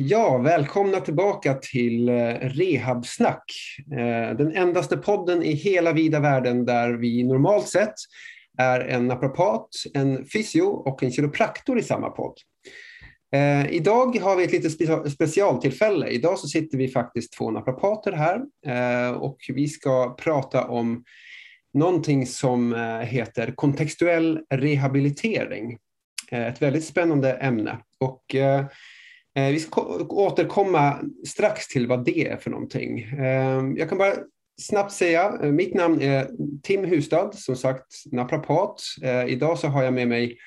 Ja, välkomna tillbaka till eh, Rehabsnack. Eh, den endaste podden i hela vida världen där vi normalt sett är en naprapat, en fysio och en kiropraktor i samma podd. Eh, idag har vi ett lite specialtillfälle. Idag så sitter vi faktiskt två naprapater här och vi ska prata om någonting som heter kontextuell rehabilitering. Ett väldigt spännande ämne. Och vi ska återkomma strax till vad det är för någonting. Eh, jag kan bara snabbt säga, eh, mitt namn är Tim Hustad, som sagt naprapat. Idag så har jag med mig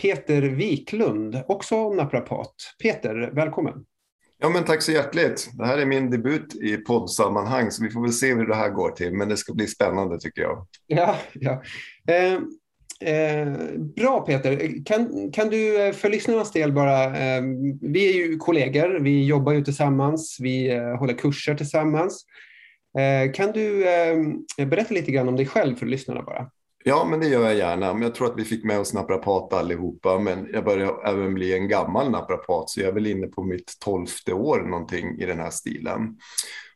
Peter Wiklund, också naprapat. Peter, välkommen. Ja, men tack så hjärtligt. Det här är min debut i poddsammanhang, så vi får väl se hur det här går till. Men det ska bli spännande tycker jag. Ja, ja. Eh, bra Peter, kan, kan du eh, för lyssnarnas del bara, eh, vi är ju kollegor, vi jobbar ju tillsammans, vi eh, håller kurser tillsammans. Eh, kan du eh, berätta lite grann om dig själv för lyssnarna bara? Ja, men det gör jag gärna. Men jag tror att vi fick med oss naprapat allihopa, men jag börjar även bli en gammal naprapat, så jag är väl inne på mitt tolfte år någonting i den här stilen.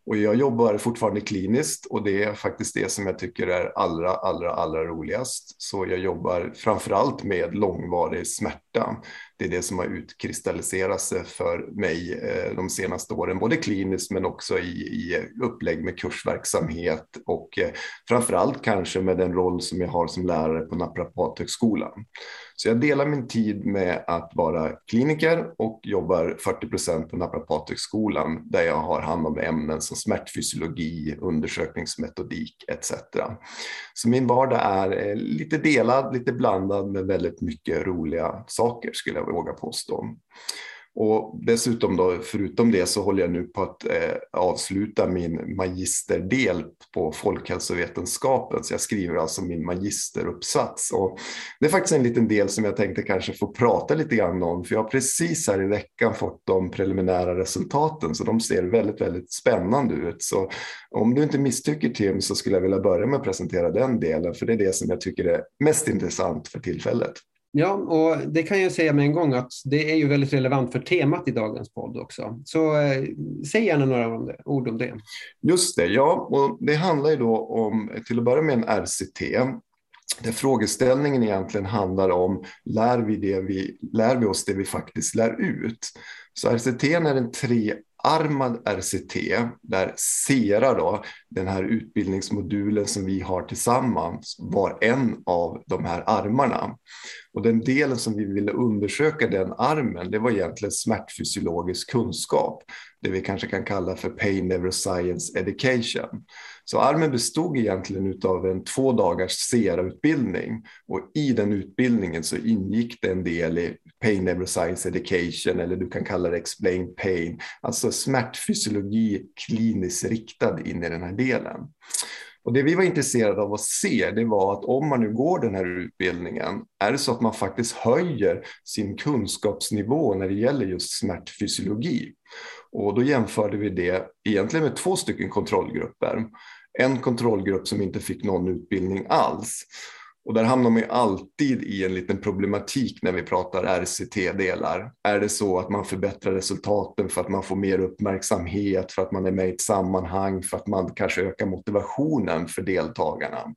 Och jag jobbar fortfarande kliniskt och det är faktiskt det som jag tycker är allra, allra, allra roligast. Så jag jobbar framför allt med långvarig smärta. Det är det som har utkristalliserat sig för mig eh, de senaste åren, både kliniskt men också i, i upplägg med kursverksamhet och eh, framförallt framför allt kanske med den roll som jag har som lärare på Naprapathögskolan. Så jag delar min tid med att vara kliniker och jobbar 40 procent på Naprapathögskolan där jag har hand om ämnen som smärtfysiologi, undersökningsmetodik etc. Så min vardag är eh, lite delad, lite blandad med väldigt mycket roliga saker skulle jag våga påstå. Och dessutom då, förutom det så håller jag nu på att eh, avsluta min magisterdel på folkhälsovetenskapen. Så jag skriver alltså min magisteruppsats. Och det är faktiskt en liten del som jag tänkte kanske få prata lite grann om. För jag har precis här i veckan fått de preliminära resultaten. Så de ser väldigt, väldigt spännande ut. Så om du inte misstycker Tim så skulle jag vilja börja med att presentera den delen. För det är det som jag tycker är mest intressant för tillfället. Ja, och det kan jag säga med en gång att det är ju väldigt relevant för temat i dagens podd också. Så eh, säg gärna några om det, ord om det. Just det, ja, och det handlar ju då om, till att börja med en RCT, där frågeställningen egentligen handlar om, lär vi, det vi, lär vi oss det vi faktiskt lär ut? Så RCT är en tre armad RCT där SERA, då, den här utbildningsmodulen som vi har tillsammans, var en av de här armarna. Och den delen som vi ville undersöka den armen, det var egentligen smärtfysiologisk kunskap, det vi kanske kan kalla för Pain Neuroscience Education. Så armen bestod egentligen av en två dagars SERA-utbildning och i den utbildningen så ingick det en del i Pain Neuroscience Education eller du kan kalla det Explain Pain, alltså smärtfysiologi kliniskt riktad in i den här delen. Och det vi var intresserade av att se, det var att om man nu går den här utbildningen, är det så att man faktiskt höjer sin kunskapsnivå när det gäller just smärtfysiologi? Och då jämförde vi det egentligen med två stycken kontrollgrupper. En kontrollgrupp som inte fick någon utbildning alls och där hamnar man ju alltid i en liten problematik när vi pratar RCT-delar. Är det så att man förbättrar resultaten för att man får mer uppmärksamhet, för att man är med i ett sammanhang, för att man kanske ökar motivationen för deltagarna?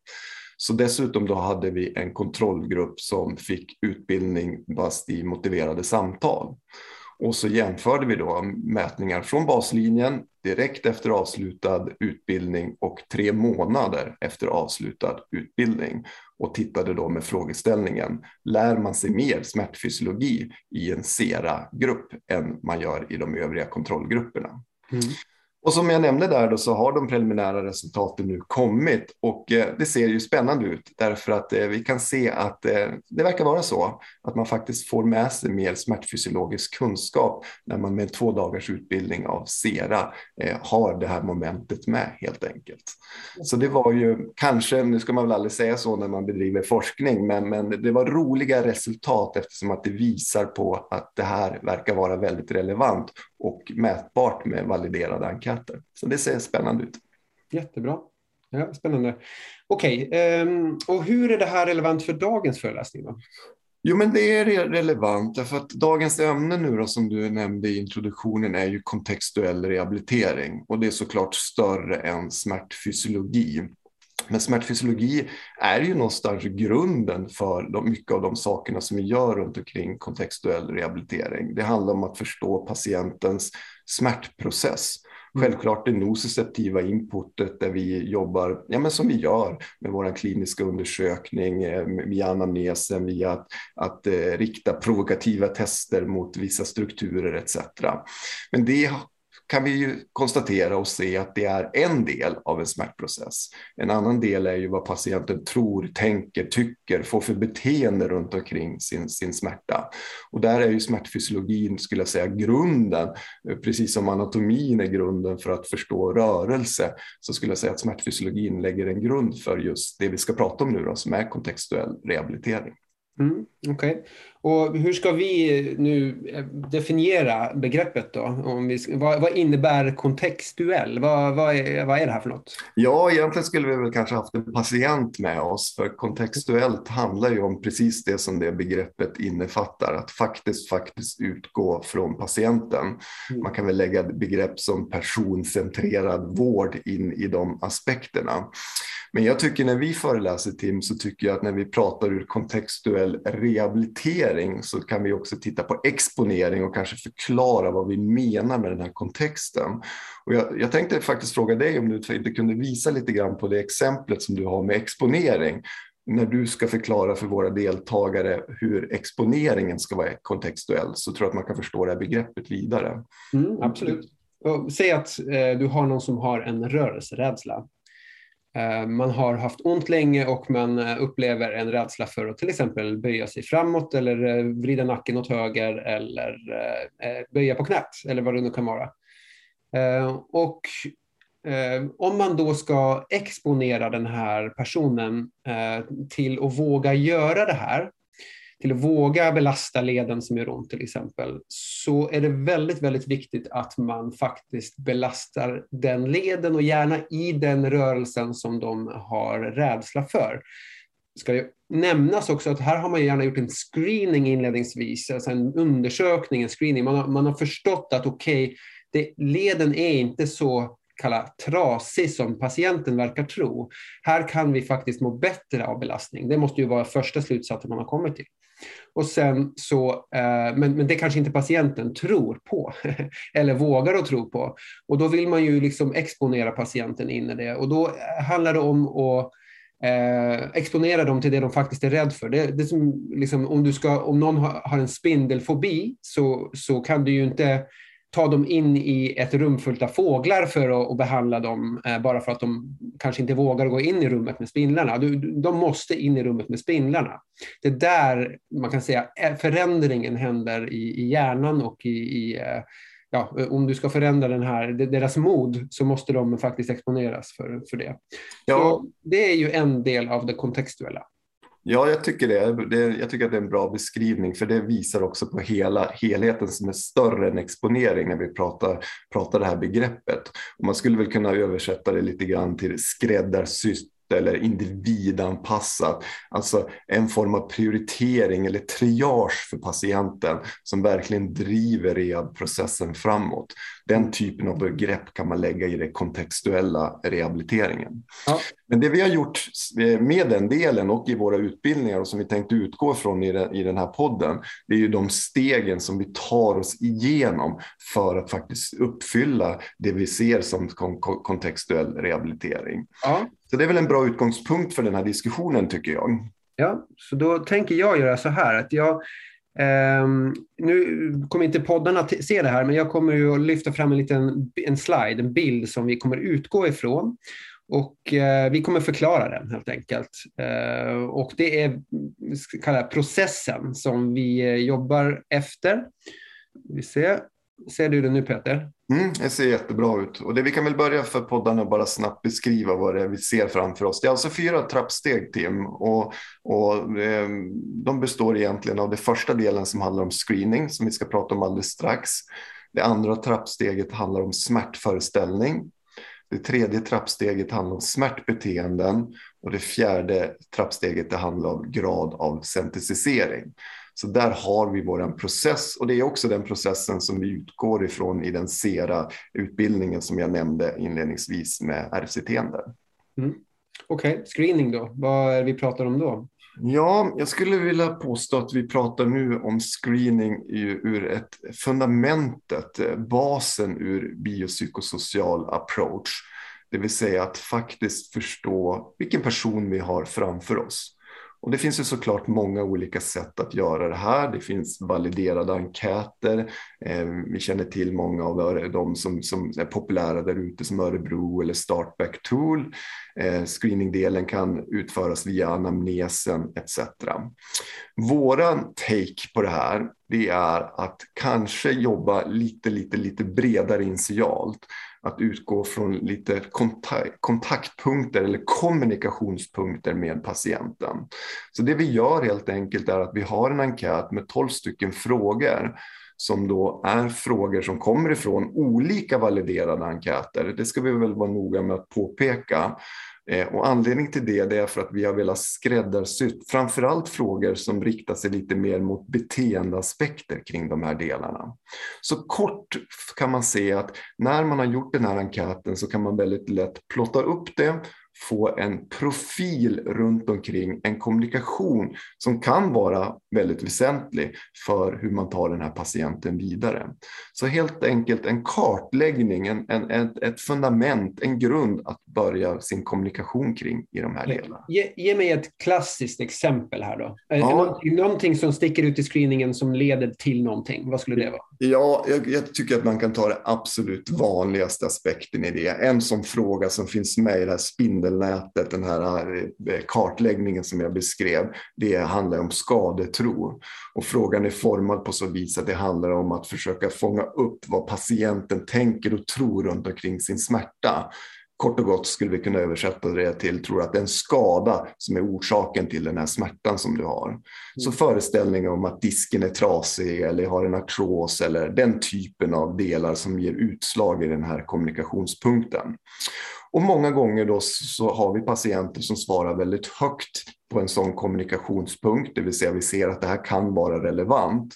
Så dessutom då hade vi en kontrollgrupp som fick utbildning fast i motiverade samtal. Och så jämförde vi då mätningar från baslinjen direkt efter avslutad utbildning och tre månader efter avslutad utbildning och tittade då med frågeställningen lär man sig mer smärtfysiologi i en SERA-grupp än man gör i de övriga kontrollgrupperna. Mm. Och som jag nämnde där då så har de preliminära resultaten nu kommit och eh, det ser ju spännande ut därför att eh, vi kan se att eh, det verkar vara så att man faktiskt får med sig mer smärtfysiologisk kunskap när man med två dagars utbildning av SERA har det här momentet med helt enkelt. Så det var ju kanske, nu ska man väl aldrig säga så när man bedriver forskning, men, men det var roliga resultat eftersom att det visar på att det här verkar vara väldigt relevant och mätbart med validerade enkäter. Så det ser spännande ut. Jättebra. Ja, spännande. Okej, okay, um, och hur är det här relevant för dagens föreläsning? Då? Jo, men det är relevant därför att dagens ämne nu då, som du nämnde i introduktionen är ju kontextuell rehabilitering och det är såklart större än smärtfysiologi. Men smärtfysiologi är ju någonstans grunden för de, mycket av de sakerna som vi gör runt omkring kontextuell rehabilitering. Det handlar om att förstå patientens smärtprocess. Mm. Självklart det nociceptiva inputet där vi jobbar, ja men som vi gör med vår kliniska undersökning, eh, via anamnesen, via att, att eh, rikta provokativa tester mot vissa strukturer etc. Men det kan vi ju konstatera och se att det är en del av en smärtprocess. En annan del är ju vad patienten tror, tänker, tycker, får för beteende runt omkring sin, sin smärta. Och där är ju smärtfysiologin, skulle jag säga, grunden. Eh, precis som anatomin är grunden för att förstå rörelse, så skulle jag säga att smärtfysiologin lägger en grund för just det vi ska prata om nu då, som är kontextuell rehabilitering. Mm, Okej. Okay. Och hur ska vi nu eh, definiera begreppet då? Om vi, vad, vad innebär kontextuell? Vad, vad, är, vad är det här för något? Ja, egentligen skulle vi väl kanske haft en patient med oss, för kontextuellt handlar ju om precis det som det begreppet innefattar, att faktiskt, faktiskt utgå från patienten. Mm. Man kan väl lägga begrepp som personcentrerad vård in i de aspekterna. Men jag tycker när vi föreläser Tim så tycker jag att när vi pratar ur kontextuell rehabilitering så kan vi också titta på exponering och kanske förklara vad vi menar med den här kontexten. Och jag, jag tänkte faktiskt fråga dig om du inte kunde visa lite grann på det exemplet som du har med exponering när du ska förklara för våra deltagare hur exponeringen ska vara kontextuell så tror jag att man kan förstå det här begreppet vidare. Mm, absolut. Säg att eh, du har någon som har en rörelserädsla. Eh, man har haft ont länge och man eh, upplever en rädsla för att till exempel böja sig framåt eller eh, vrida nacken åt höger eller böja på knät eller vad det nu kan vara. Och om man då ska exponera den här personen till att våga göra det här till att våga belasta leden som gör ont till exempel, så är det väldigt, väldigt viktigt att man faktiskt belastar den leden och gärna i den rörelsen som de har rädsla för. Ska det nämnas också att här har man gärna gjort en screening inledningsvis, alltså en undersökning, en screening. Man har, man har förstått att okej, okay, leden är inte så kalla trasig som patienten verkar tro. Här kan vi faktiskt må bättre av belastning. Det måste ju vara första slutsatsen man har kommit till. Och sen så, eh, men, men det kanske inte patienten tror på eller vågar att tro på. Och då vill man ju liksom exponera patienten in i det och då eh, handlar det om att eh, exponera dem till det de faktiskt är rädda för. Det, det som, liksom, om, du ska, om någon har, har en spindelfobi så, så kan du ju inte ta dem in i ett rum fullt av fåglar för att, att behandla dem eh, bara för att de kanske inte vågar gå in i rummet med spindlarna. De måste in i rummet med spindlarna. Det är där man kan säga eh, förändringen händer i, i hjärnan och i, i eh, ja, om du ska förändra den här, deras mod så måste de faktiskt exponeras för, för det. Ja. Så det är ju en del av det kontextuella. Ja, jag tycker det. det. Jag tycker att det är en bra beskrivning för det visar också på hela helheten som är större än exponering när vi pratar, pratar det här begreppet. Och man skulle väl kunna översätta det lite grann till skräddarsytt eller individanpassat. Alltså en form av prioritering eller triage för patienten som verkligen driver rehabprocessen framåt. Den typen av begrepp kan man lägga i den kontextuella rehabiliteringen. Ja. Men det vi har gjort med den delen och i våra utbildningar och som vi tänkte utgå från i den, här podden, det är ju de stegen som vi tar oss igenom för att faktiskt uppfylla det vi ser som kontextuell rehabilitering. Ja. Så det är väl en bra utgångspunkt för den här diskussionen tycker jag. Ja, så då tänker jag göra så här att jag Um, nu kommer inte poddarna att se det här, men jag kommer ju att lyfta fram en liten en slide, en bild som vi kommer utgå ifrån. Och uh, vi kommer förklara den helt enkelt. Uh, och det är kalla processen som vi eh, jobbar efter. Vi ser. Ser du det nu Peter? Mm, det ser jättebra ut. Och det, vi kan väl börja för poddarna bara snabbt beskriva vad det är vi ser framför oss. Det är alltså fyra trappsteg Tim och, och eh, de består egentligen av den första delen som handlar om screening som vi ska prata om alldeles strax. Det andra trappsteget handlar om smärtföreställning. Det tredje trappsteget handlar om smärtbeteenden och det fjärde trappsteget det handlar om grad av sensitisering. Så där har vi vår process och det är också den processen som vi utgår ifrån i den SERA-utbildningen som jag nämnde inledningsvis med RCT. Mm. Okej, okay. screening då, vad är det vi pratar om då? Ja, jag skulle vilja påstå att vi pratar nu om screening ur ett fundamentet, basen ur biopsykosocial approach. Det vill säga att faktiskt förstå vilken person vi har framför oss. Och det finns ju såklart många olika sätt att göra det här. Det finns validerade enkäter. Eh, vi känner till många av de som, som är populära där ute som Örebro eller Startback Tool. Eh, screeningdelen kan utföras via anamnesen etc. Våran take på det här det är att kanske jobba lite, lite, lite bredare initialt att utgå från lite kontaktpunkter eller kommunikationspunkter med patienten. Så det vi gör helt enkelt är att vi har en enkät med 12 stycken frågor som då är frågor som kommer ifrån olika validerade enkäter. Det ska vi väl vara noga med att påpeka. Eh, och anledning till det, det är för att vi har velat skräddarsytt framförallt frågor som riktar sig lite mer mot beteendeaspekter kring de här delarna. Så kort kan man se att när man har gjort den här enkäten så kan man väldigt lätt plotta upp det få en profil runt omkring en kommunikation som kan vara väldigt väsentlig för hur man tar den här patienten vidare. Så helt enkelt en kartläggning, en, en, ett, ett fundament, en grund att börja sin kommunikation kring i de här delarna. Ge, ge mig ett klassiskt exempel här då. Ja. Någonting, någonting som sticker ut i screeningen som leder till någonting. Vad skulle det vara? Ja, jag, jag tycker att man kan ta det absolut vanligaste aspekten i det. En sån fråga som finns med i det här spindelnätet, den här eh, eh, kartläggningen som jag beskrev, det handlar om skadetro. Och frågan är formad på så vis att det handlar om att försöka fånga upp vad patienten tänker och tror runt omkring sin smärta. Kort och gott skulle vi kunna översätta det till, tror att det är en skada som är orsaken till den här smärtan som du har. Mm. Så föreställningar om att disken är trasig eller har en artros eller den typen av delar som ger utslag i den här kommunikationspunkten. Och många gånger då så har vi patienter som svarar väldigt högt på en sån kommunikationspunkt, det vill säga vi ser att det här kan vara relevant.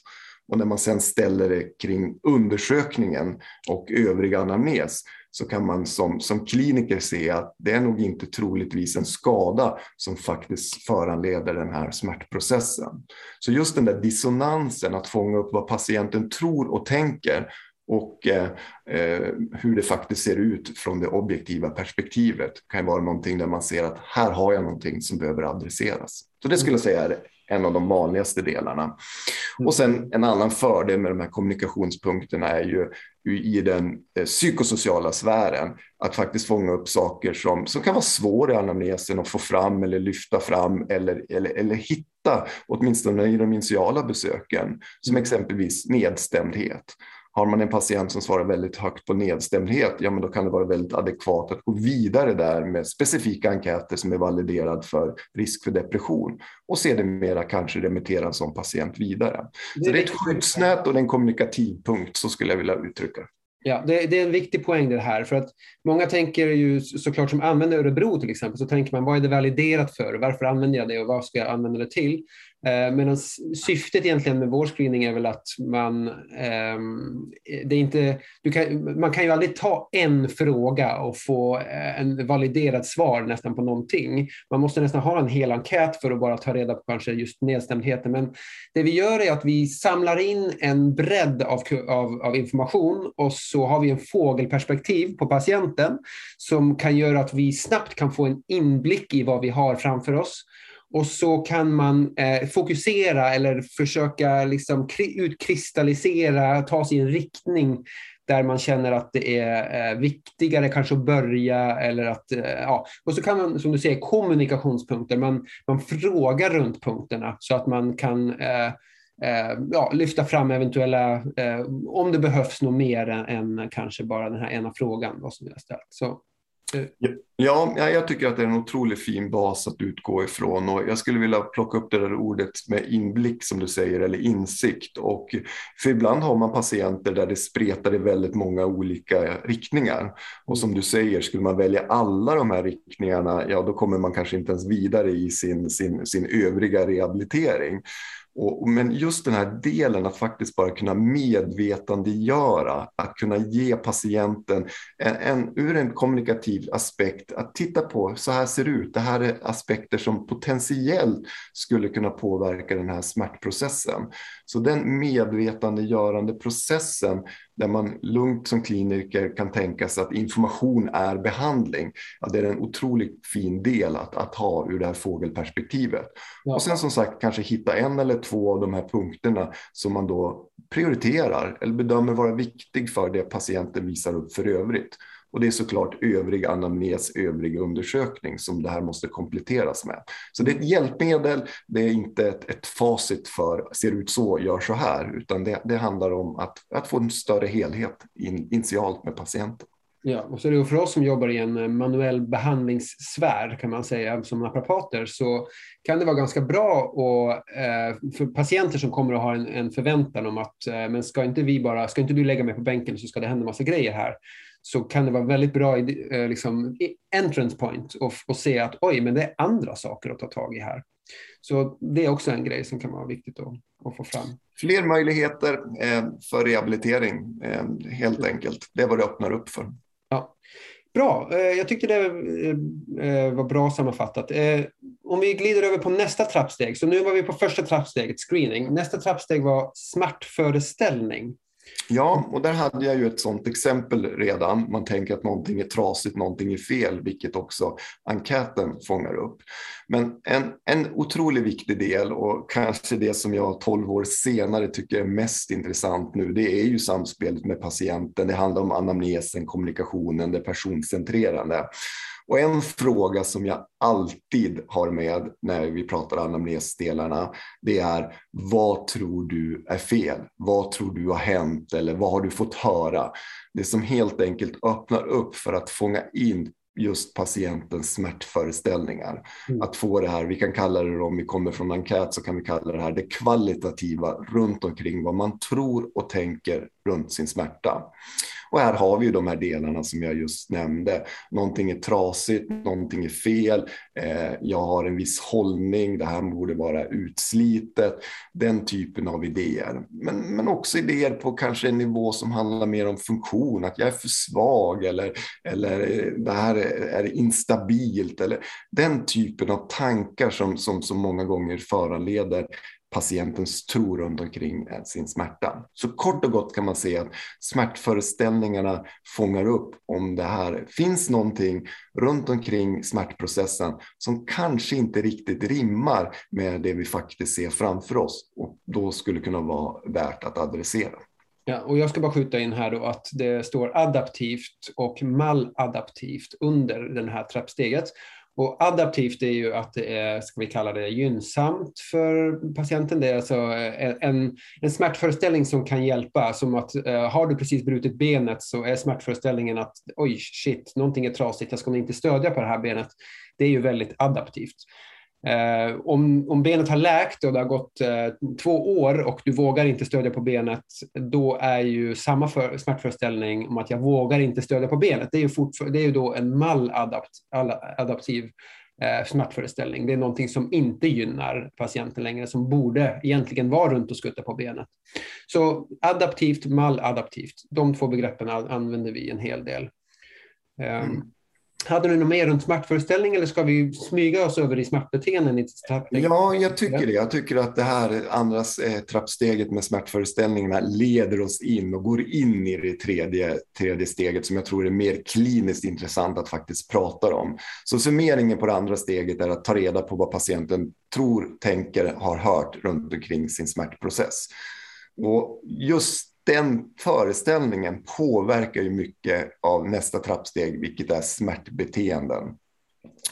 Och när man sen ställer det kring undersökningen och övrig anamnes så kan man som, som kliniker se att det är nog inte troligtvis en skada som faktiskt föranleder den här smärtprocessen. Så just den där dissonansen, att fånga upp vad patienten tror och tänker och eh, eh, hur det faktiskt ser ut från det objektiva perspektivet kan vara någonting där man ser att här har jag någonting som behöver adresseras. Så det skulle jag säga är en av de vanligaste delarna. Mm. Och sen en annan fördel med de här kommunikationspunkterna är ju i den eh, psykosociala sfären att faktiskt fånga upp saker som, som kan vara svåra i anamnesen att få fram eller lyfta fram eller, eller, eller hitta, åtminstone i de initiala besöken, som mm. exempelvis nedstämdhet. Har man en patient som svarar väldigt högt på nedstämdhet, ja men då kan det vara väldigt adekvat att gå vidare där med specifika enkäter som är validerad för risk för depression och sedermera kanske remittera en sån patient vidare. Det så det är ett skyddsnät och en kommunikativ punkt, så skulle jag vilja uttrycka Ja, det, det, är en viktig poäng det här. För att många tänker ju såklart som använder Örebro till exempel, så tänker man vad är det validerat för? Varför använder jag det och vad ska jag använda det till? Eh, Medan syftet egentligen med vår screening är väl att man, eh, det är inte, du kan, man kan ju aldrig ta en fråga och få eh, en validerat svar nästan på någonting. Man måste nästan ha en hel enkät för att bara ta reda på kanske just nedstämdheten. Men det vi gör är att vi samlar in en bredd av, av, av information och så har vi en fågelperspektiv på patienten som kan göra att vi snabbt kan få en inblick i vad vi har framför oss och så kan man eh, fokusera eller försöka liksom utkristallisera, ta sig i en riktning där man känner att det är eh, viktigare kanske att börja eller att, eh, ja. Och så kan man, som du säger, kommunikationspunkter, man, man frågar runt punkterna så att man kan eh, Eh, ja, lyfta fram eventuella, eh, om det behövs något mer än, än, kanske bara den här ena frågan, vad som har ställt. Så eh. Ja, jag tycker att det är en otroligt fin bas att utgå ifrån och jag skulle vilja plocka upp det där ordet med inblick som du säger eller insikt och för ibland har man patienter där det spretar i väldigt många olika riktningar och som du säger skulle man välja alla de här riktningarna ja då kommer man kanske inte ens vidare i sin, sin, sin övriga rehabilitering. Och, men just den här delen att faktiskt bara kunna medvetandegöra, att kunna ge patienten en, en, ur en kommunikativ aspekt, att titta på så här ser det ut. Det här är aspekter som potentiellt skulle kunna påverka den här smärtprocessen. Så den medvetandegörande processen där man lugnt som kliniker kan tänka sig att information är behandling. Ja, det är en otroligt fin del att, att ha ur det här fågelperspektivet. Ja. Och sen som sagt kanske hitta en eller två av de här punkterna som man då prioriterar eller bedömer vara viktig för det patienten visar upp för övrigt. Och det är såklart övrig anamnes, övrig undersökning som det här måste kompletteras med. Så det är ett hjälpmedel, det är inte ett, ett facit för ser ut så, gör så här, utan det, det handlar om att, att få en större helhet in, initialt med patienten. Ja, och så är det för oss som jobbar i en eh, manuell behandlingssfär kan man säga som naprapater så kan det vara ganska bra och, eh, för patienter som kommer att ha en, en förväntan om att eh, men ska inte vi bara, ska inte du lägga mig på bänken så ska det hända massa grejer här så kan det vara väldigt bra eh, liksom, entrance point och, och se att oj, men det är andra saker att ta tag i här. Så det är också en grej som kan vara viktigt att, att få fram. Fler möjligheter eh, för rehabilitering, eh, helt enkelt. Det är vad det öppnar upp för. Ja. Bra, eh, jag tyckte det eh, var bra sammanfattat. Eh, om vi glider över på nästa trappsteg, så nu var vi på första trappsteget, screening. Nästa trappsteg var smärtföreställning. Ja, och där hade jag ju ett sådant exempel redan. Man tänker att någonting är trasigt, någonting är fel, vilket också enkäten fångar upp. Men en, en otroligt viktig del och kanske det som jag 12 år senare tycker är mest intressant nu, det är ju samspelet med patienten. Det handlar om anamnesen, kommunikationen, det personcentrerande. Och en fråga som jag alltid har med när vi pratar anamnesdelarna, det är vad tror du är fel? Vad tror du har hänt eller vad har du fått höra? Det som helt enkelt öppnar upp för att fånga in just patientens smärtföreställningar. Mm. Att få det här, vi kan kalla det om vi kommer från enkät så kan vi kalla det här det kvalitativa runt omkring vad man tror och tänker runt sin smärta. Och här har vi ju de här delarna som jag just nämnde. Någonting är trasigt, någonting är fel, eh, jag har en viss hållning, det här borde vara utslitet. Den typen av idéer. Men, men också idéer på kanske en nivå som handlar mer om funktion, att jag är för svag eller, eller eh, det här är, är instabilt. Eller den typen av tankar som, som, som många gånger föranleder patientens tro runt omkring eh, sin smärta. Så kort och gott kan man säga att smärtföreställningarna fångar upp om det här finns någonting runt omkring smärtprocessen som kanske inte riktigt rimmar med det vi faktiskt ser framför oss och då skulle kunna vara värt att adressera. Ja, och jag ska bara skjuta in här då att det står adaptivt och maladaptivt under det här trappsteget. Och adaptivt är ju att det är, ska vi kalla det, gynnsamt för patienten. Det är alltså eh, en, en smärtföreställning som kan hjälpa. Som att eh, har du precis brutit benet så är smärtföreställningen att oj, shit, någonting är trasigt, jag ska inte stödja på det här benet. Det är ju väldigt adaptivt. Eh, om, om benet har läkt och det har gått eh, två år och du vågar inte stödja på benet, då är ju samma för, smärtföreställning om att jag vågar inte stödja på benet. Det är ju, det är ju då en maladaptiv eh, smärtföreställning. Det är någonting som inte gynnar patienten längre, som borde egentligen vara runt och skutta på benet. Så adaptivt, maladaptivt, de två begreppen använder vi en hel del. Ehm, mm. Hade du något mer runt smärtföreställning eller ska vi smyga oss över i smärtbeteenden? Ja, jag tycker det. Jag tycker att det här andra eh, trappsteget med smärtföreställningarna leder oss in och går in i det tredje, tredje steget som jag tror är mer kliniskt intressant att faktiskt prata om. Så summeringen på det andra steget är att ta reda på vad patienten tror, tänker, har hört runt omkring sin smärtprocess. Och just den föreställningen påverkar ju mycket av nästa trappsteg, vilket är smärtbeteenden.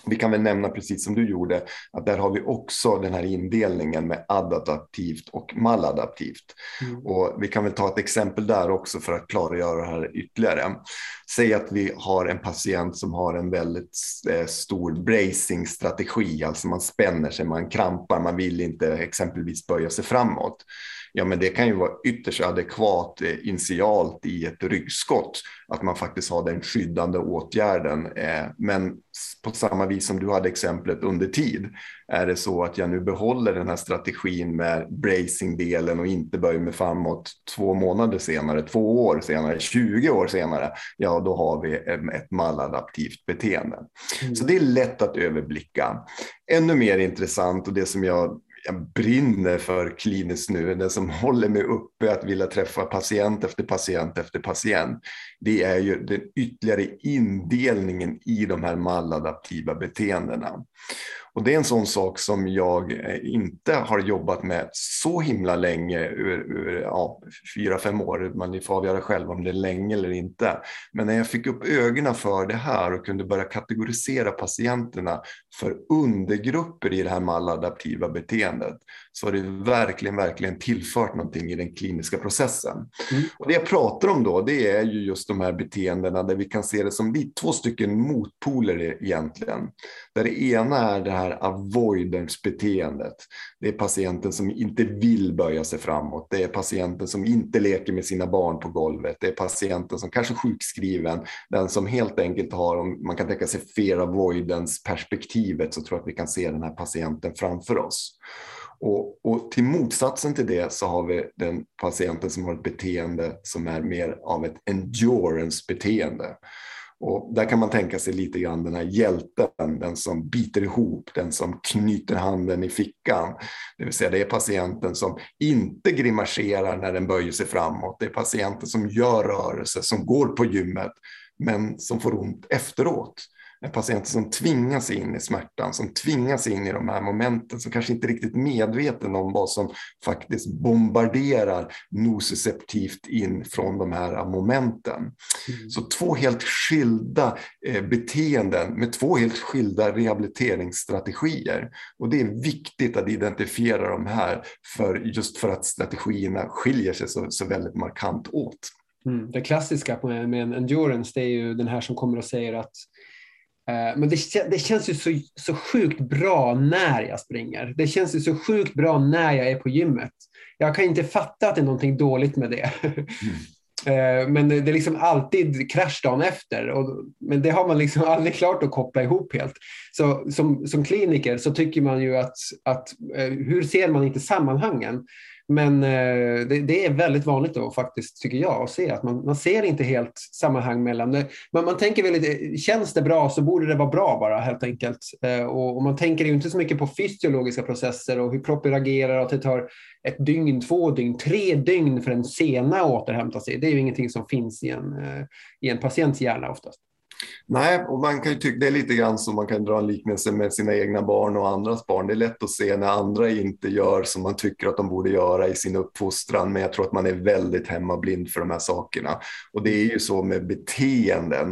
Vi kan väl nämna precis som du gjorde att där har vi också den här indelningen med adaptivt och maladaptivt. Mm. Och vi kan väl ta ett exempel där också för att klargöra det här ytterligare. Säg att vi har en patient som har en väldigt eh, stor bracing-strategi, alltså man spänner sig, man krampar, man vill inte exempelvis böja sig framåt ja men det kan ju vara ytterst adekvat eh, initialt i ett ryggskott, att man faktiskt har den skyddande åtgärden. Eh, men på samma vis som du hade exemplet under tid, är det så att jag nu behåller den här strategin med bracing-delen och inte böjer mig framåt två månader senare, två år senare, 20 år senare, ja då har vi ett maladaptivt beteende. Mm. Så det är lätt att överblicka. Ännu mer intressant och det som jag jag brinner för kliniskt nu, det som håller mig uppe att vilja träffa patient efter patient efter patient, det är ju den ytterligare indelningen i de här maladaptiva beteendena. Och det är en sån sak som jag eh, inte har jobbat med så himla länge, ur, ur ja, fyra, fem år. Man får avgöra själv om det är länge eller inte. Men när jag fick upp ögonen för det här och kunde börja kategorisera patienterna för undergrupper i det här maladaptiva beteendet så har det verkligen, verkligen tillfört någonting i den kliniska processen. Mm. Och det jag pratar om då, det är ju just de här beteendena där vi kan se det som två stycken motpoler egentligen. Där det ena är det här avoidance-beteendet. Det är patienten som inte vill böja sig framåt. Det är patienten som inte leker med sina barn på golvet. Det är patienten som kanske är sjukskriven. Den som helt enkelt har, om man kan tänka sig fear avoidance-perspektivet, så tror jag att vi kan se den här patienten framför oss. Och, och, till motsatsen till det så har vi den patienten som har ett beteende som är mer av ett endurance-beteende. Och där kan man tänka sig lite grann den här hjälten, den som biter ihop, den som knyter handen i fickan. Det vill säga det är patienten som inte grimaserar när den böjer sig framåt. Det är patienten som gör rörelse, som går på gymmet, men som får ont efteråt en patient som tvingas in i smärtan, som tvingas in i de här momenten, som kanske inte riktigt medveten om vad som faktiskt bombarderar nociceptivt in från de här momenten. Mm. Så två helt skilda eh, beteenden med två helt skilda rehabiliteringsstrategier. Och det är viktigt att identifiera de här, för, just för att strategierna skiljer sig så, så väldigt markant åt. Mm. Det klassiska med, med en endurance det är ju den här som kommer och säger att men det, det, känns ju så, så sjukt bra när jag springer. Det känns ju så sjukt bra när jag är på gymmet. Jag kan inte fatta att det är någonting dåligt med det. Mm. Eh, men det är liksom alltid krasch dagen efter. Och, men det har man liksom aldrig klart att koppla ihop helt. Så som, som kliniker så tycker man ju att, att eh, hur ser man inte sammanhangen? Men eh, det, det, är väldigt vanligt då faktiskt, tycker jag, att se att man, man ser inte helt sammanhang mellan det. Men man tänker väl, känns det bra så borde det vara bra bara helt enkelt. Eh, och, och man tänker ju inte så mycket på fysiologiska processer och hur kroppen reagerar och att det tar ett dygn, två dygn, tre dygn för en sena att återhämta sig. Det är ju ingenting som finns i en, eh, i en patients hjärna oftast. Nej, och man kan ju tycka det är lite grann som man kan dra en liknelse med sina egna barn och andras barn. Det är lätt att se när andra inte gör som man tycker att de borde göra i sin uppfostran, men jag tror att man är väldigt hemmablind för de här sakerna. Och det är ju så med beteenden,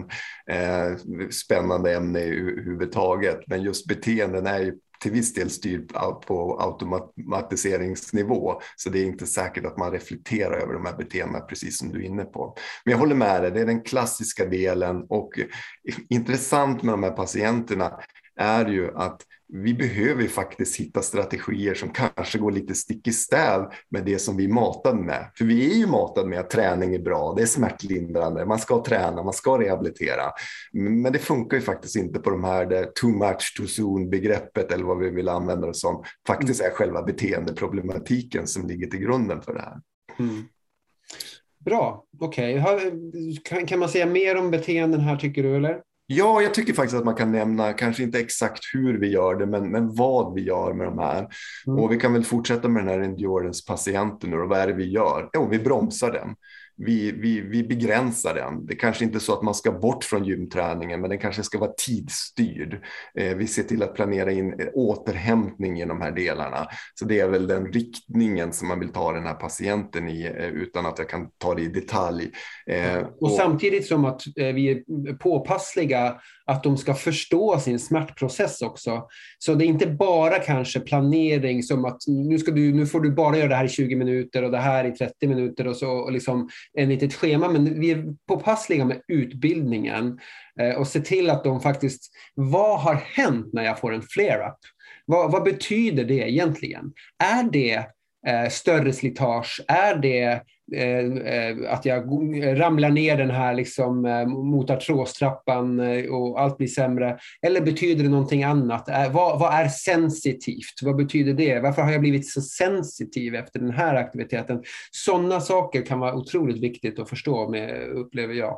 eh, spännande ämne överhuvudtaget, men just beteenden är ju till viss del styrd på automatiseringsnivå. Så det är inte säkert att man reflekterar över de här beteendena precis som du är inne på. Men jag håller med dig, det är den klassiska delen och intressant med de här patienterna är ju att vi behöver faktiskt hitta strategier som kanske går lite stick i stäv med det som vi är matade med. För vi är ju matade med att träning är bra, det är smärtlindrande, man ska träna, man ska rehabilitera. Men det funkar ju faktiskt inte på de här där too much too soon begreppet eller vad vi vill använda det som faktiskt är själva beteendeproblematiken som ligger till grunden för det här. Mm. Bra, okej. Okay. Kan, kan man säga mer om beteenden här tycker du eller? Ja, jag tycker faktiskt att man kan nämna, kanske inte exakt hur vi gör det, men, men vad vi gör med de här. Mm. Och vi kan väl fortsätta med den här endurance-patienten och vad är det vi gör? Jo, vi bromsar den vi, vi, vi begränsar den. Det kanske inte är så att man ska bort från gymträningen, men den kanske ska vara tidsstyrd. Eh, vi ser till att planera in återhämtning i de här delarna. Så det är väl den riktningen som man vill ta den här patienten i, eh, utan att jag kan ta det i detalj. Eh, och, och samtidigt som att vi är påpassliga att de ska förstå sin smärtprocess också. Så det är inte bara kanske planering som att nu, ska du, nu får du bara göra det här i 20 minuter och det här i 30 minuter och så och liksom en litet schema. Men vi är påpassliga med utbildningen eh, och se till att de faktiskt, vad har hänt när jag får en flare-up? Vad, vad, betyder det egentligen? Är det eh, större slitage? Är det Eh, att jag ramlar ner den här liksom, eh, mot artrostrappan eh, och allt blir sämre? Eller betyder det någonting annat? Vad, vad, är sensitivt? Vad betyder det? Varför har jag blivit så sensitiv efter den här aktiviteten? Sådana saker kan vara otroligt viktigt att förstå, med, upplever jag.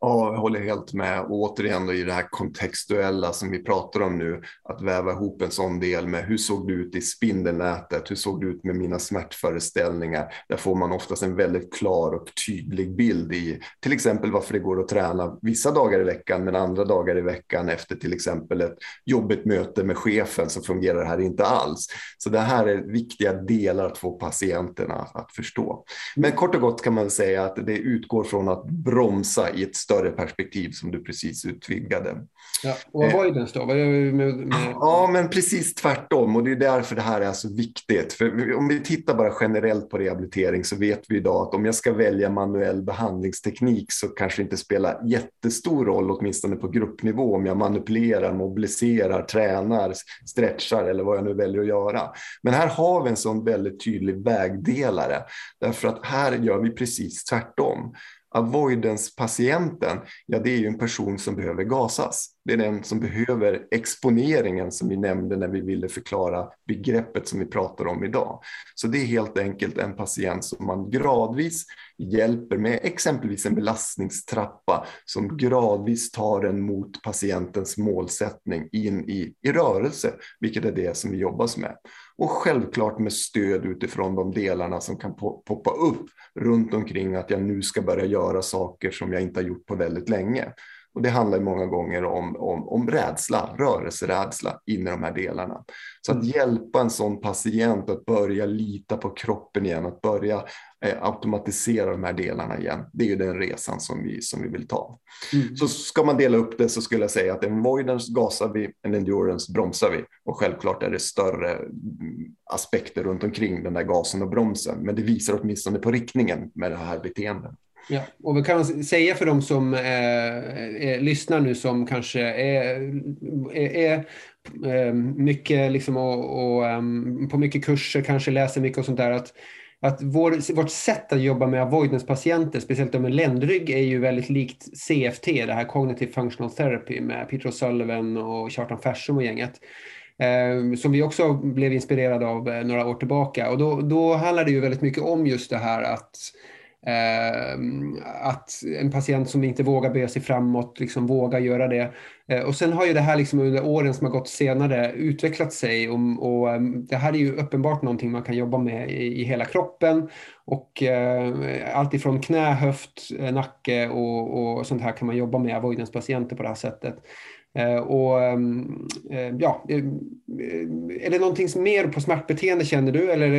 Ja, jag håller helt med. Och återigen då i det här kontextuella som vi pratar om nu, att väva ihop en sån del med hur såg det ut i spindelnätet? Hur såg det ut med mina smärtföreställningar? Där får man oftast en väldigt klar och tydlig bild i till exempel varför det går att träna vissa dagar i veckan, men andra dagar i veckan efter till exempel ett jobbigt möte med chefen så fungerar det här inte alls. Så det här är viktiga delar att få patienterna att förstå. Men kort och gott kan man säga att det utgår från att bromsa i ett större perspektiv som du precis utvidgade. Ja, och avoidance då? Vad gör vi med, med... Ja, men precis tvärtom och det är därför det här är så viktigt. För om vi tittar bara generellt på rehabilitering så vet vi idag att om jag ska välja manuell behandlingsteknik så kanske det inte spelar jättestor roll, åtminstone på gruppnivå, om jag manipulerar, mobiliserar, tränar, stretchar eller vad jag nu väljer att göra. Men här har vi en sån väldigt tydlig vägdelare därför att här gör vi precis tvärtom. Avoidance-patienten, ja det är ju en person som behöver gasas. Det är den som behöver exponeringen som vi nämnde när vi ville förklara begreppet som vi pratar om idag. Så det är helt enkelt en patient som man gradvis hjälper med exempelvis en belastningstrappa som gradvis tar den mot patientens målsättning in i, i rörelse, vilket är det som vi jobbar med. Och självklart med stöd utifrån de delarna som kan poppa upp runt omkring att jag nu ska börja göra saker som jag inte har gjort på väldigt länge. Och det handlar många gånger om, om, om rädsla, rörelserädsla in i de här delarna. Så att mm. hjälpa en sån patient att börja lita på kroppen igen, att börja eh, automatisera de här delarna igen. Det är ju den resan som vi, som vi vill ta. Mm. Så ska man dela upp det så skulle jag säga att en avoidance gasar vi, en endurance bromsar vi. Och självklart är det större mm, aspekter runt omkring den där gasen och bromsen. Men det visar åtminstone på riktningen med det här beteendet. Ja, och vi kan säga för de som eh, eh, lyssnar nu som kanske är, är, är eh, mycket liksom och, och um, på mycket kurser, kanske läser mycket och sånt där, att, att vår, vårt sätt att jobba med avoidance-patienter, speciellt med ländrygg, är ju väldigt likt CFT, det här Cognitive Functional Therapy med Peter O'Sullivan och Kjartan Fersum och gänget. Eh, som vi också blev inspirerade av eh, några år tillbaka. Och då, då handlar det ju väldigt mycket om just det här att Ehm, att en patient som inte vågar böja sig framåt liksom vågar göra det. Eh, och sen har ju det här liksom under åren som har gått senare utvecklat sig och, och det här är ju uppenbart någonting man kan jobba med i, i hela kroppen och eh, allt ifrån knä, höft, eh, nacke och, och sånt här kan man jobba med avoidance-patienter på det här sättet. Eh, och ehm, eh, ja, eh, eh, är det någonting mer på smärtbeteende känner du eller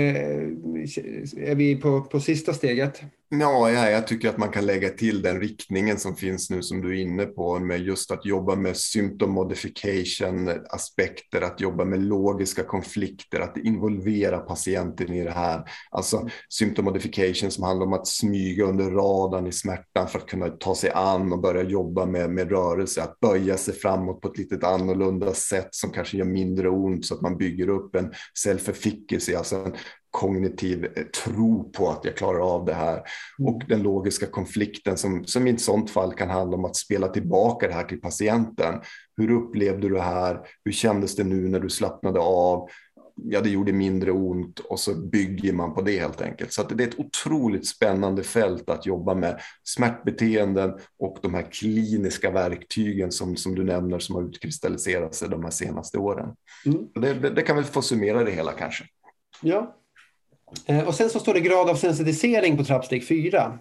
är vi på, på sista steget? Ja, ja, jag tycker att man kan lägga till den riktningen som finns nu som du är inne på med just att jobba med symptom modification aspekter, att jobba med logiska konflikter, att involvera patienten i det här. Alltså mm. symptom modification som handlar om att smyga under radarn i smärtan för att kunna ta sig an och börja jobba med, med rörelse, att böja sig framåt på ett lite annorlunda sätt som kanske gör mindre ont så att man bygger upp en self-efficacy, alltså en kognitiv eh, tro på att jag klarar av det här mm. och den logiska konflikten som, som i ett sådant fall kan handla om att spela tillbaka det här till patienten. Hur upplevde du det här? Hur kändes det nu när du slappnade av? Ja, det gjorde mindre ont och så bygger man på det helt enkelt. Så det är ett otroligt spännande fält att jobba med smärtbeteenden och de här kliniska verktygen som, som du nämner som har utkristalliserat sig de här senaste åren. Mm. Det, det, det kan väl få summera det hela kanske. Ja, Eh, och sen så står det grad av sensitisering på trappsteg 4.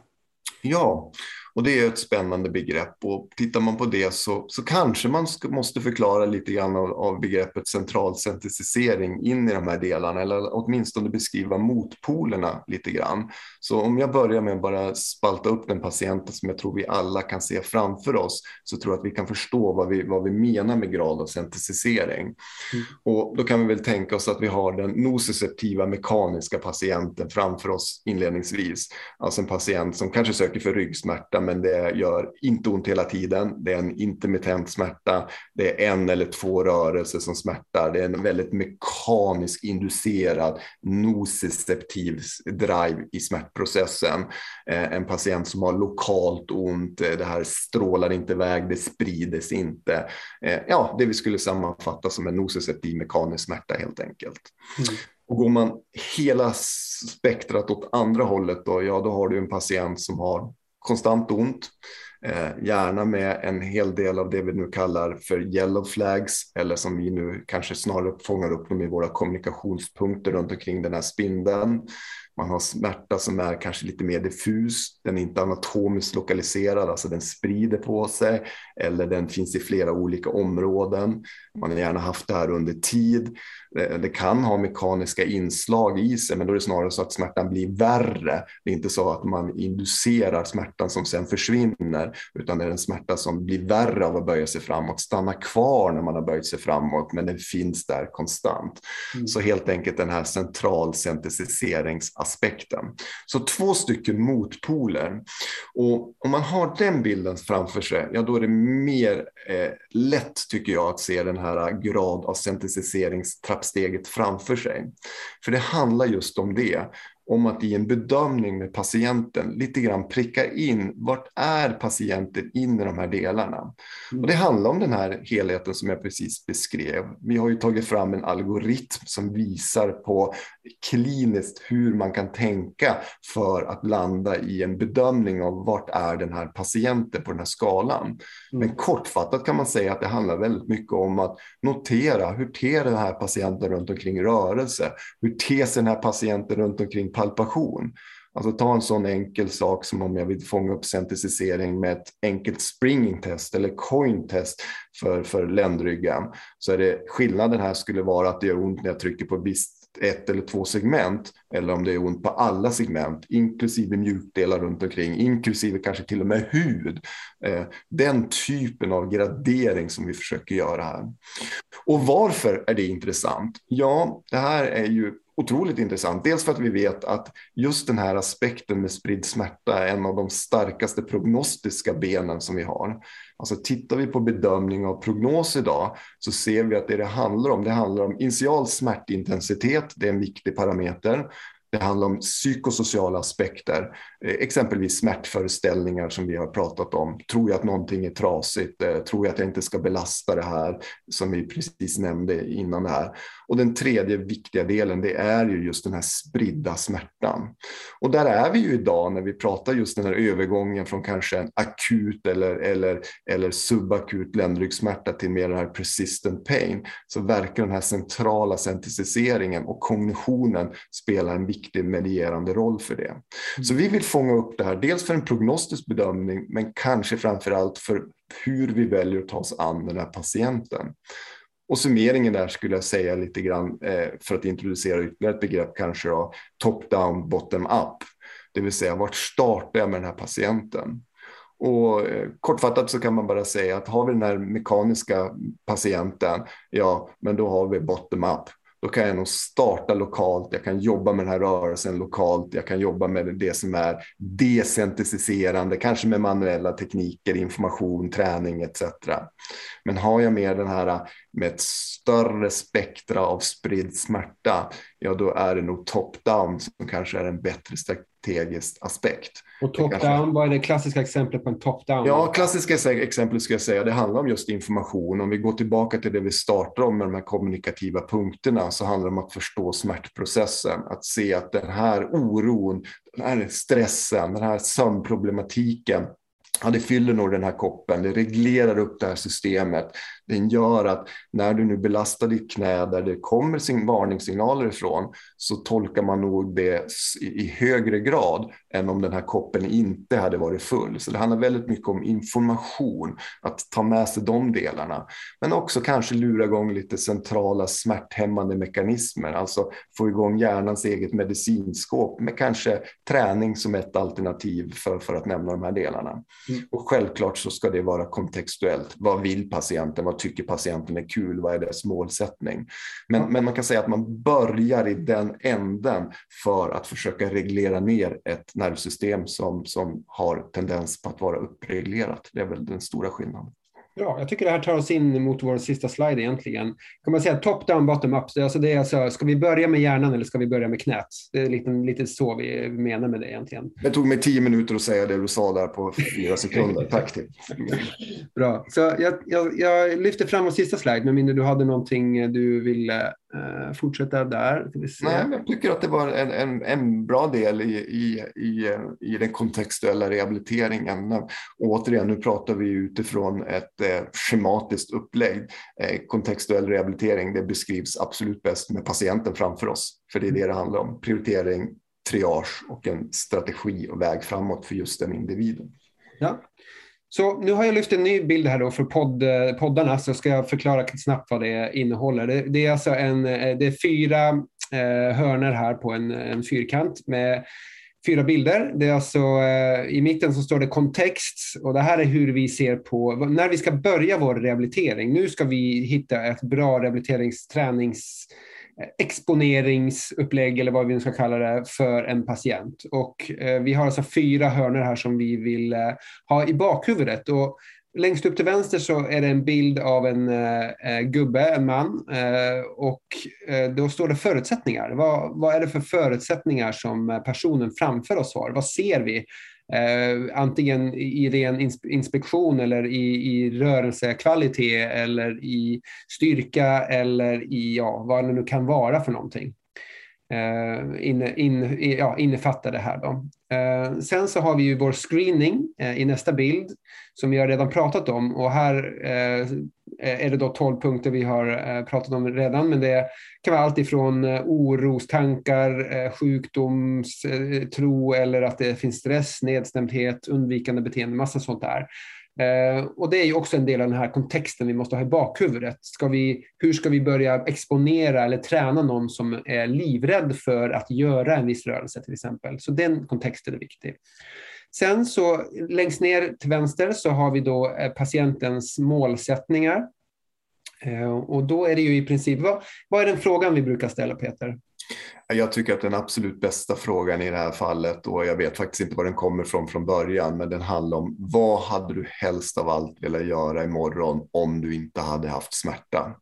Ja, och det är ett spännande begrepp och tittar man på det så, så kanske man ska, måste förklara lite grann av, av begreppet centralsentetisering in i de här delarna eller åtminstone beskriva motpolerna lite grann. Så om jag börjar med att bara spalta upp den patienten som jag tror vi alla kan se framför oss så tror jag att vi kan förstå vad vi, vad vi menar med grad av sentetisering. Mm. Och då kan vi väl tänka oss att vi har den nociceptiva mekaniska patienten framför oss inledningsvis. Alltså en patient som kanske söker för ryggsmärta men det gör inte ont hela tiden. Det är en intermittent smärta. Det är en eller två rörelser som smärtar. Det är en väldigt mekanisk inducerad nociceptiv drive i smärtprocessen. Eh, en patient som har lokalt ont. Eh, det här strålar inte iväg, det sprider sig inte. Eh, ja, det vi skulle sammanfatta som en nociceptiv mekanisk smärta helt enkelt. Mm. Och går man hela spektrat åt andra hållet då, ja då har du en patient som har konstant ont, eh, gärna med en hel del av det vi nu kallar för yellow flags eller som vi nu kanske snarare fångar upp dem i våra kommunikationspunkter runt omkring den här spindeln. Man har smärta som är kanske lite mer diffus. Den är inte anatomiskt lokaliserad, alltså den sprider på sig eller den finns i flera olika områden. Man har gärna haft det här under tid. Det kan ha mekaniska inslag i sig, men då är det snarare så att smärtan blir värre. Det är inte så att man inducerar smärtan som sen försvinner, utan det är en smärta som blir värre av att böja sig framåt, stannar kvar när man har böjt sig framåt, men den finns där konstant. Mm. Så helt enkelt den här aspekten. Så två stycken motpoler. Och om man har den bilden framför sig, ja då är det mer eh, lätt tycker jag att se den här eh, grad av syntetiseringstrappan trappsteget framför sig. För det handlar just om det om att i en bedömning med patienten lite grann pricka in vart är patienten in i de här delarna. Och det handlar om den här helheten som jag precis beskrev. Vi har ju tagit fram en algoritm som visar på kliniskt hur man kan tänka för att landa i en bedömning av vart är den här patienten på den här skalan. Mm. Men kortfattat kan man säga att det handlar väldigt mycket om att notera hur ter den här patienten runt omkring rörelse? Hur ter sig den här patienten runt omkring palpation. Alltså ta en sån enkel sak som om jag vill fånga upp centricisering med ett enkelt springing test eller coin test för, för ländryggen. Så är det skillnaden här skulle vara att det gör ont när jag trycker på visst ett eller två segment eller om det är ont på alla segment, inklusive mjukdelar runt omkring, inklusive kanske till och med hud. Eh, den typen av gradering som vi försöker göra här. Och varför är det intressant? Ja, det här är ju otroligt intressant. Dels för att vi vet att just den här aspekten med spridd smärta är en av de starkaste prognostiska benen som vi har. Alltså tittar vi på bedömning av prognos idag så ser vi att det det handlar om, det handlar om initial smärtintensitet, det är en viktig parameter. Det handlar om psykosociala aspekter, eh, exempelvis smärtföreställningar som vi har pratat om. Tror jag att någonting är trasigt? Eh, tror jag att jag inte ska belasta det här som vi precis nämnde innan det här? Och den tredje viktiga delen, det är ju just den här spridda smärtan. Och där är vi ju idag när vi pratar just den här övergången från kanske en akut eller, eller, eller subakut ländryggsmärta till mer den här persistent pain, så verkar den här centrala sensitiseringen och kognitionen spela en viktig medierande roll för det. Mm. Så vi vill fånga upp det här, dels för en prognostisk bedömning, men kanske framför allt för hur vi väljer att ta oss an den här patienten. Och summeringen där skulle jag säga lite grann eh, för att introducera ytterligare ett begrepp kanske då, top down, bottom up. Det vill säga vart startar jag med den här patienten? Och eh, kortfattat så kan man bara säga att har vi den här mekaniska patienten, ja, men då har vi bottom up då kan jag nog starta lokalt, jag kan jobba med den här rörelsen lokalt, jag kan jobba med det som är decentraliserande, kanske med manuella tekniker, information, träning etc. Men har jag mer den här med ett större spektra av spridd smärta, ja då är det nog top-down som kanske är en bättre strategisk aspekt. Och top-down, vad är det klassiska exemplet på en top-down? Ja, klassiska exemplet ska jag säga, det handlar om just information. Om vi går tillbaka till det vi startar om med de här kommunikativa punkterna så handlar det om att förstå smärtprocessen. Att se att den här oron, den här stressen, den här sömnproblematiken Ja, det fyller nog den här koppen, det reglerar upp det här systemet. Den gör att när du nu belastar ditt knä där det kommer sin varningssignaler ifrån så tolkar man nog det i högre grad än om den här koppen inte hade varit full. Så det handlar väldigt mycket om information, att ta med sig de delarna. Men också kanske lura igång lite centrala smärthämmande mekanismer, alltså få igång hjärnans eget medicinskåp med kanske träning som ett alternativ för, för att nämna de här delarna. Mm. Och självklart så ska det vara kontextuellt. Vad vill patienten? Vad tycker patienten är kul? Vad är dess målsättning? Men, men man kan säga att man börjar i den änden för att försöka reglera ner ett nervsystem som, som har tendens på att vara uppreglerat. Det är väl den stora skillnaden. Bra, jag tycker det här tar oss in mot vår sista slide egentligen. Kan man säga top down, bottom up? Alltså det är alltså, ska vi börja med hjärnan eller ska vi börja med knät? Det är lite, lite så vi menar med det egentligen. Det tog mig tio minuter att säga det du sa där på fyra sekunder. Tack till. Bra, så jag, jag, jag lyfter fram vår sista slide, men mindre du hade någonting du ville Uh, fortsätta där. Nej, jag tycker att det var en, en, en bra del i, i, i, i den kontextuella rehabiliteringen. Och återigen, nu pratar vi utifrån ett eh, schematiskt upplägg. Eh, kontextuell rehabilitering det beskrivs absolut bäst med patienten framför oss. För det är det det handlar om. Prioritering, triage och en strategi och väg framåt för just den individen. Ja, så nu har jag lyft en ny bild här då för podd, eh, poddarna, så ska jag förklara snabbt vad det innehåller. Det, det är alltså en, eh, det är fyra eh, hörnor här på en, en fyrkant med fyra bilder. Det är alltså, eh, I mitten så står det kontext och det här är hur vi ser på när vi ska börja vår rehabilitering. Nu ska vi hitta ett bra rehabiliteringstränings exponeringsupplägg eller vad vi nu ska kalla det för en patient. Och eh, vi har alltså fyra hörnor här som vi vill eh, ha i bakhuvudet. Och längst upp till vänster så är det en bild av en eh, eh gubbe, en man. Eh, och eh, då står det förutsättningar. Vad, vad är det för förutsättningar som personen framför oss har? Vad ser vi? Eh, antingen i ren inspektion eller i, i rörelsekvalitet eller i styrka eller i ja, vad det nu kan vara för någonting. Eh, inne, in, ja, innefattar det här. Då. Eh, sen så har vi ju vår screening eh, i nästa bild som vi har redan pratat om och här är det då 12 punkter vi har pratat om redan men det kan vara allt ifrån orostankar, sjukdomstro eller att det finns stress, nedstämdhet, undvikande beteende, massa sånt där. Eh, och det är ju också en del av den här kontexten vi måste ha i bakhuvudet. Ska vi, hur ska vi börja exponera eller träna någon som är livrädd för att göra en viss rörelse till exempel? Så den kontexten är viktig. Sen så längst ner till vänster så har vi då eh, patientens målsättningar. Eh, och då är det ju i princip, vad, vad är den frågan vi brukar ställa Peter? Jag tycker att den absolut bästa frågan i det här fallet, och jag vet faktiskt inte var den kommer från från början, men den handlar om vad hade du helst av allt velat göra imorgon om du inte hade haft smärta?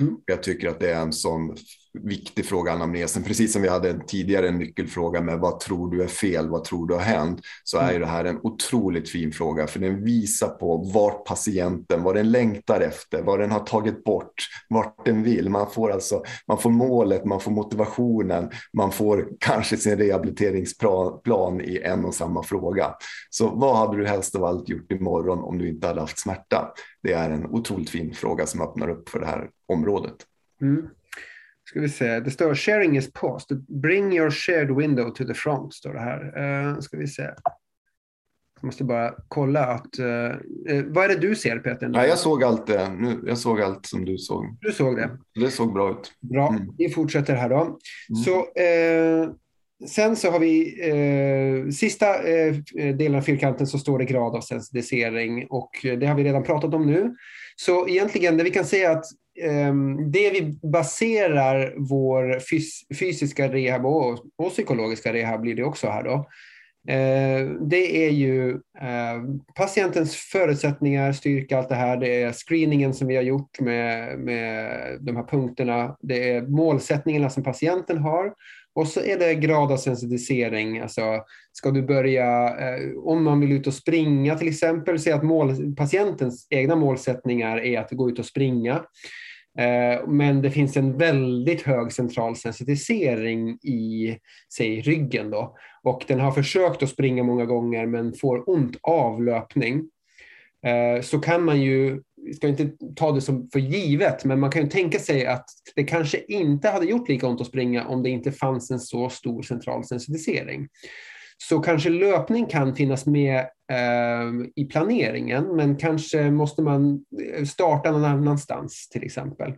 Mm. Jag tycker att det är en sån viktig fråga, anamnesen. Precis som vi hade en tidigare nyckelfråga med vad tror du är fel, vad tror du har hänt? Så är ju det här en otroligt fin fråga, för den visar på vart patienten, vad den längtar efter, vad den har tagit bort, vart den vill. Man får alltså, man får målet, man får motivationen, man får kanske sin rehabiliteringsplan i en och samma fråga. Så vad hade du helst av allt gjort imorgon om du inte hade haft smärta? Det är en otroligt fin fråga som öppnar upp för det här området. Mm ska vi se, det står sharing is paused. Bring your shared window to the front, står det här. Uh, ska vi se. Jag måste bara kolla att... Uh, vad är det du ser Peter? Nej, jag såg allt det. Nu, jag såg allt som du såg. Du såg det? Det såg bra ut. Bra, mm. vi fortsätter här då. Mm. Så, uh, sen så har vi sista delen av fyrkanten så står det grad av sensitisering och det har vi redan pratat om nu. Så egentligen det vi kan säga att Ehm, det vi baserar vår fys fysiska rehab och, och, psykologiska rehab blir det också här då. Ehm, det är ju ehm, patientens förutsättningar, styrka, allt det här. Det är screeningen som vi har gjort med, med de här punkterna. Det är målsättningarna som patienten har. Och så är det grad av sensitisering. Alltså, ska du börja, eh, om man vill ut och springa till exempel, säg att mål, patientens egna målsättningar är att gå ut och springa. Eh, men det finns en väldigt hög central sensitisering i säg, ryggen. Då. Och den har försökt att springa många gånger men får ont av löpning. Eh, så kan man ju vi ska inte ta det som för givet, men man kan ju tänka sig att det kanske inte hade gjort lika ont att springa om det inte fanns en så stor central sensitisering. Så kanske löpning kan finnas med eh, i planeringen, men kanske måste man eh, starta någon annanstans till exempel.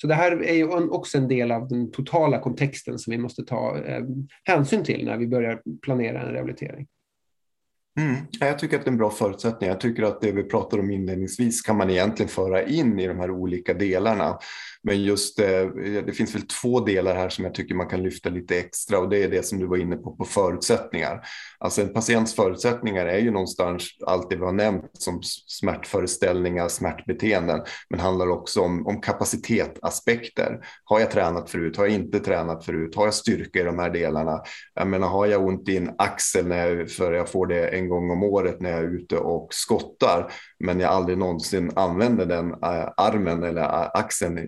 Så det här är ju också en del av den totala kontexten som vi måste ta eh, hänsyn till när vi börjar planera en rehabilitering. Mm. Jag tycker att det är en bra förutsättning. Jag tycker att det vi pratade om inledningsvis kan man egentligen föra in i de här olika delarna. Men just eh, det finns väl två delar här som jag tycker man kan lyfta lite extra och det är det som du var inne på, på förutsättningar. Alltså en patients förutsättningar är ju någonstans allt det vi har nämnt som smärtföreställningar, smärtbeteenden, men handlar också om, om kapacitetaspekter. Har jag tränat förut? Har jag inte tränat förut? Har jag styrka i de här delarna? Jag menar, har jag ont i en axel när jag, för jag får det en gång om året när jag är ute och skottar, men jag aldrig någonsin använder den äh, armen eller äh, axeln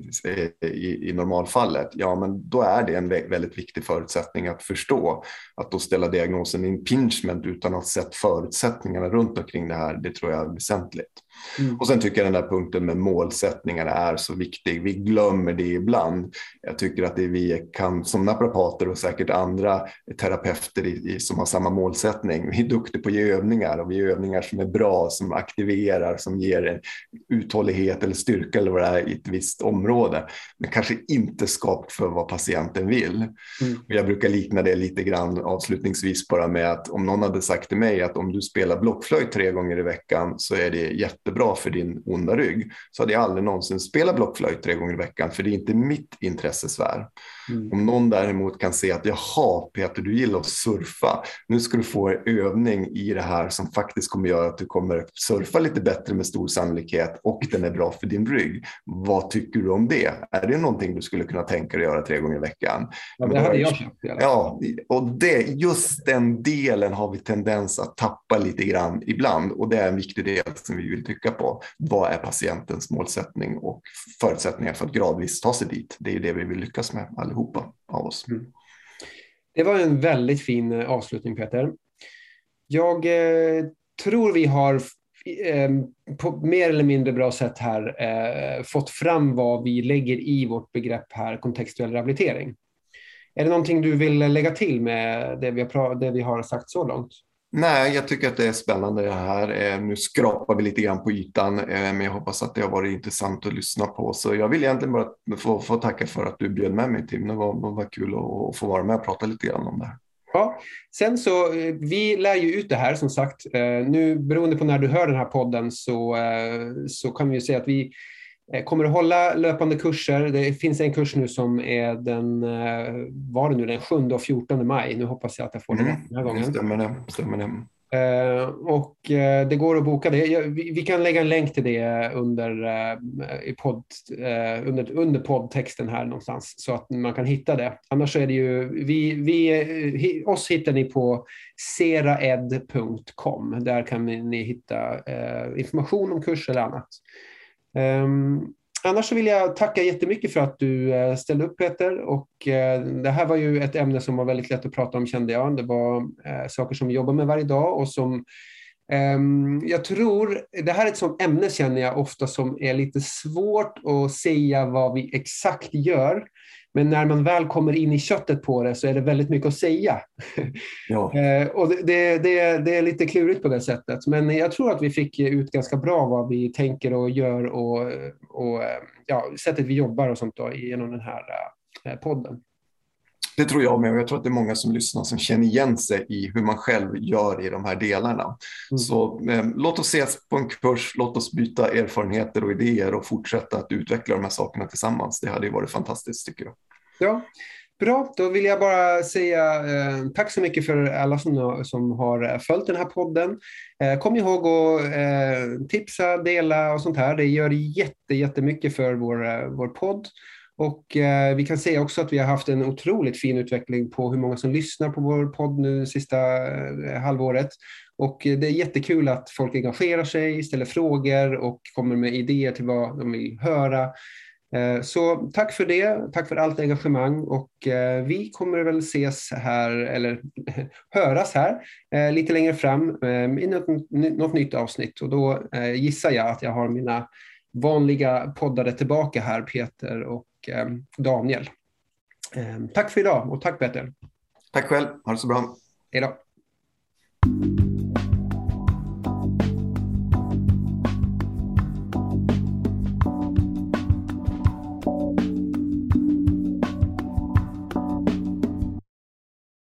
i, i normalfallet, ja men då är det en väldigt viktig förutsättning att förstå. Att då ställa diagnosen impingement utan att ha sett förutsättningarna runt omkring det här, det tror jag är väsentligt. Mm. Och sen tycker jag den där punkten med målsättningarna är så viktig. Vi glömmer det ibland. Jag tycker att det vi kan som naprapater och säkert andra terapeuter i, i, som har samma målsättning. Vi är duktiga på att ge övningar och vi gör övningar som är bra, som aktiverar, som ger en uthållighet eller styrka eller vad det är i ett visst område. Men kanske inte skapat för vad patienten vill. Mm. Jag brukar likna det lite grann avslutningsvis bara med att om någon hade sagt till mig att om du spelar blockflöjt tre gånger i veckan så är det jätte jättebra för din onda rygg så hade jag aldrig någonsin spelat blockflöjt tre gånger i veckan för det är inte mitt intressesfär. Mm. Om någon däremot kan se att jaha Peter du gillar att surfa, nu ska du få en övning i det här som faktiskt kommer göra att du kommer surfa lite bättre med stor sannolikhet och den är bra för din rygg. Vad tycker du om det? Är det någonting du skulle kunna tänka dig att göra tre gånger i veckan? Ja, det hade jag köpt. Ja, och det, just den delen har vi tendens att tappa lite grann ibland och det är en viktig del som vi vill trycka på. Vad är patientens målsättning och förutsättningar för att gradvis ta sig dit? Det är det vi vill lyckas med allihopa allihopa av oss. Mm. Det var en väldigt fin eh, avslutning Peter. Jag eh, tror vi har eh, på mer eller mindre bra sätt här eh, fått fram vad vi lägger i vårt begrepp här kontextuell rehabilitering. Är det någonting du vill eh, lägga till med det vi har, det vi har sagt så långt? Nej, jag tycker att det är spännande det här. Eh, nu skrapar vi lite grann på ytan, eh, men jag hoppas att det har varit intressant att lyssna på. Så jag vill egentligen bara få, få tacka för att du bjöd med mig Tim. Det var, det var kul att, få vara med och prata lite grann om det här. Ja, sen så eh, vi lär ju ut det här som sagt. Nu beroende på när du hör den här podden så, så kan vi ju säga att vi kommer att hålla löpande kurser. Det finns en kurs nu som är den, eh, var det nu, den 7 och 14 maj. Nu hoppas jag att jag får det mm, den här gången. Stämmer det. Stämmer det. Uh, och uh, det går att boka det. Vi, vi, kan lägga en länk till det under, uh, i podd, under, under poddtexten här någonstans så att man kan hitta det. Annars är det ju, vi, vi, oss hittar ni på seraed.com. Där kan ni hitta information om kurs eller annat. Um, annars så vill jag tacka jättemycket för att du uh, ställde upp Peter. Och, uh, det här var ju ett ämne som var väldigt lätt att prata om kände jag. Det var uh, saker som vi jobbar med varje dag och som um, jag tror, det här är ett sånt ämne känner jag ofta som är lite svårt att säga vad vi exakt gör. Men när man väl kommer in i köttet på det så är det väldigt mycket att säga. Ja. Eh, och det, det, det, är lite klurigt på det sättet. Men jag tror att vi fick ut ganska bra vad vi tänker och gör och, och ja, sättet vi jobbar och sånt då, genom den här eh, podden. Det tror jag med och jag tror att det är många som lyssnar som känner igen sig i hur man själv gör i de här delarna. Mm. Så eh, låt oss ses på en kurs, låt oss byta erfarenheter och idéer och fortsätta att utveckla de här sakerna tillsammans. Det hade ju varit fantastiskt tycker jag. Ja, Bra, då vill jag bara säga eh, tack så mycket för alla som, som har eh, följt den här podden. Eh, kom ihåg att eh, tipsa, dela och sånt här. Det gör jätte, jättemycket för vår, eh, vår podd. Och eh, vi kan säga också att vi har haft en otroligt fin utveckling på hur många som lyssnar på vår podd nu sista eh, halvåret. Och eh, det är jättekul att folk engagerar sig, ställer frågor och kommer med idéer till vad de vill höra. Eh, så tack för det, tack för allt engagemang och eh, vi kommer väl ses här, eller höras här eh, lite längre fram i något, något nytt avsnitt och då gissar jag att jag har mina vanliga poddare tillbaka här, Peter och Daniel. Tack för idag och tack Peter. Tack själv, ha det så bra. Hej då.